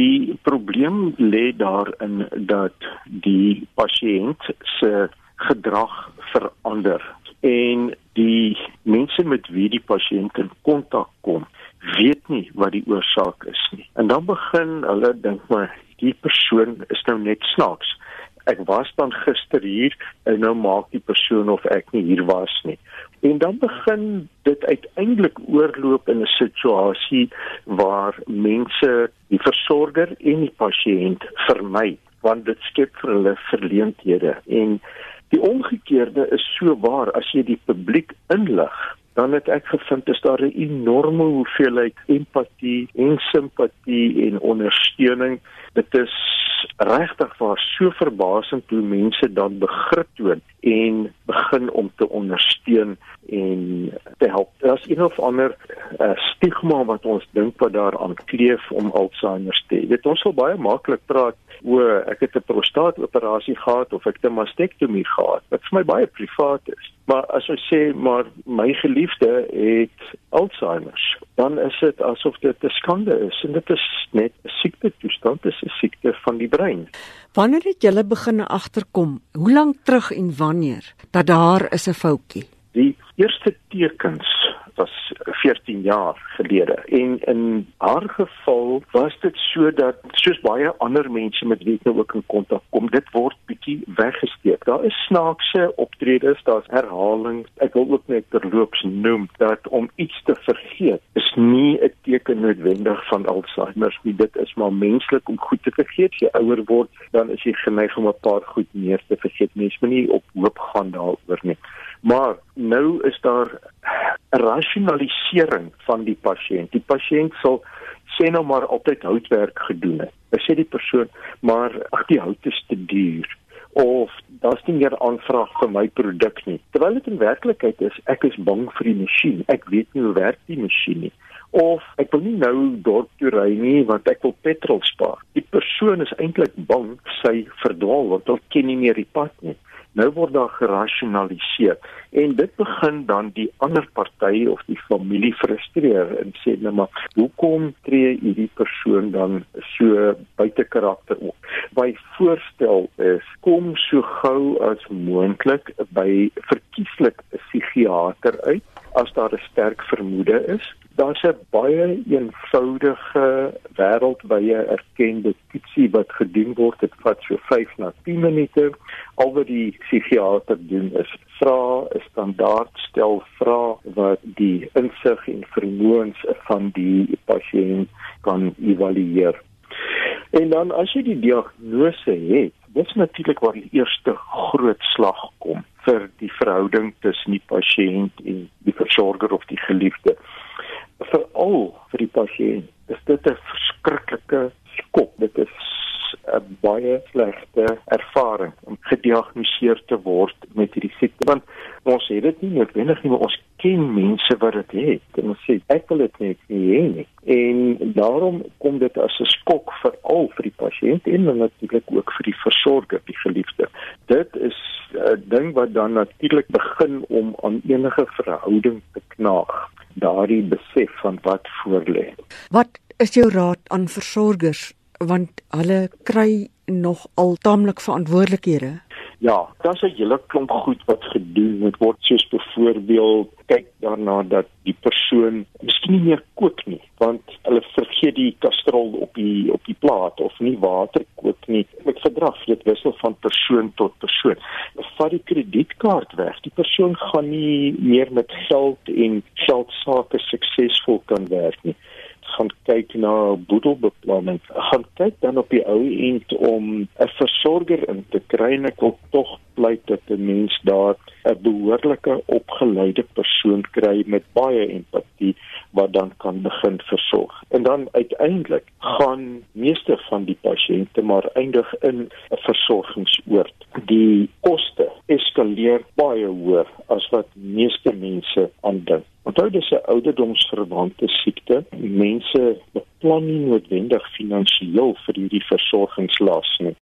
Die probleem lê daarin dat die pasiënt se gedrag verander en die mense met wie die pasiënt in kontak kom, weet nie wat die oorsaak is nie. En dan begin hulle dink maar die persoon is nou net snaaks. Ek was dan gister hier en nou maak die persoon of ek nie hier was nie. En dan begin dit uiteindelik oorloop in 'n situasie waar mense die versorger en die pasiënt vermy want dit skep vir hulle verleenthede en die omgekeerde is so waar as jy die publiek inlig dan het ek gevind is daar 'n enorme hoeveelheid empatie en simpatie en ondersteuning. Dit is regtig waar so verbasend hoe mense dan begrip toon en begin om te ondersteun en te help. Daar's een of ander uh, stigma wat ons dink wat daaraan kleef om Alzheimer te hê. Dit ons sal baie maklik praat oor ek het 'n prostaatoperasie gehad of ek 'n mastektomie gehad. Dit vir my baie privaat is. Maar as jy sê maar my geliefde het Alzheimer, dan is dit asof dit 'n skande is en dit is net 'n siekte toestand, dit is 'n siekte van die brein. Wanneer het julle begin agterkom? Hoe lank terug en wanneer dat daar is 'n foutjie? Die eerste tekens was 14 jaar gelede. En in haar geval was dit so dat soos baie ander mense met wie ek nou ook in kontak kom dit word bietjie weggesteek. Daar is snaakse optredes daar's herhaling ek wil ook net terloops noem dat om iets te vergeet is nie 'n teken noodwendig van Alzheimer nie. Dit is maar menslik om goed te vergeet. As jy ouer word dan is jy geneig om 'n paar goed meer te vergeet. Mens moet nie op hoop gaan daaroor nie. Maar nou is daar rasionalisering van die pasiënt. Die pasiënt sal sê nou maar altyd houtwerk gedoen het. Hy sê die persoon, maar ag die hout is te duur of daar's nie meer aanvraag vir my produk nie. Terwyl dit in werklikheid is, ek is bang vir die masjien. Ek weet nie hoe werk die masjien nie. Of ek wil nie nou dorp toe ry nie want ek wil petrol spaar. Die persoon is eintlik bang sy verdwaal want hy ken nie meer die pad nie. Nou word daar gerasionaliseer en dit begin dan die ander party of die familie frustreer en sê net nou maar hoekom tree hierdie persoon dan so buite karakter op? My voorstel is kom so gou as moontlik by verkieslik 'n psigiater uit as daar 'n sterk vermoede is daar's 'n baie eenvoudige wêreldwye erkende toetsie wat gedoen word. Dit vat so 5 na 10 minute. Al wat die psigiater doen is vra 'n standaard stel vrae wat die insig en vermoëns van die pasiënt kan evalueer. En dan as jy die diagnose het, dis natuurlik waar die eerste groot slag kom vir die verhouding tussen die pasiënt en versorger of die geliefde veral vir die pasiënt is dit 'n verskriklike skok. Dit is 'n baie slegte ervaring om gediagnoseer te word met hierdie siekte want ons het dit nie noodwendig nie maar ons ken mense wat dit het en ons sê ek wil dit net hê nie en daarom kom dit as 'n skok vir al vir die pasiënt en natuurlik ook vir die versorger die geliefde dit is 'n ding wat dan natuurlik begin om aan enige verhouding te knaag daardie besef van wat voorlê. Wat is jou raad aan versorgers want hulle kry nog al taamlik verantwoordelikhede? Ja, daar's 'n hele klomp goed wat gedoen moet word soos byvoorbeeld kyk daarna dat die persoon miskien nie meer kook nie want hulle vergeet die kastrol op die op die plaat of nie water kook nie. Met gedrag dit wissel van persoon tot persoon. Vat die kredietkaart weg. Die persoon gaan nie meer met geld en geldsaake suksesvol kan werk nie gaan kyk na boedelbeplanning. Gaan kyk dan op die ou end om 'n versorger in te kry en ek wil tog pleit dat 'n mens daar 'n behoorlike opgeleide persoon kry met baie empatie wat dan kan begin versorg. En dan uiteindelik gaan meeste van die pasiënte maar eindig in 'n versorgingsoord. Die koste eskaleer baie hoër as wat meeste mense aandink. Onthou dis 'n ouderdomsverwante siekte. Mense beplan nie noodwendig finansiëel vir hierdie versorgingslas nie.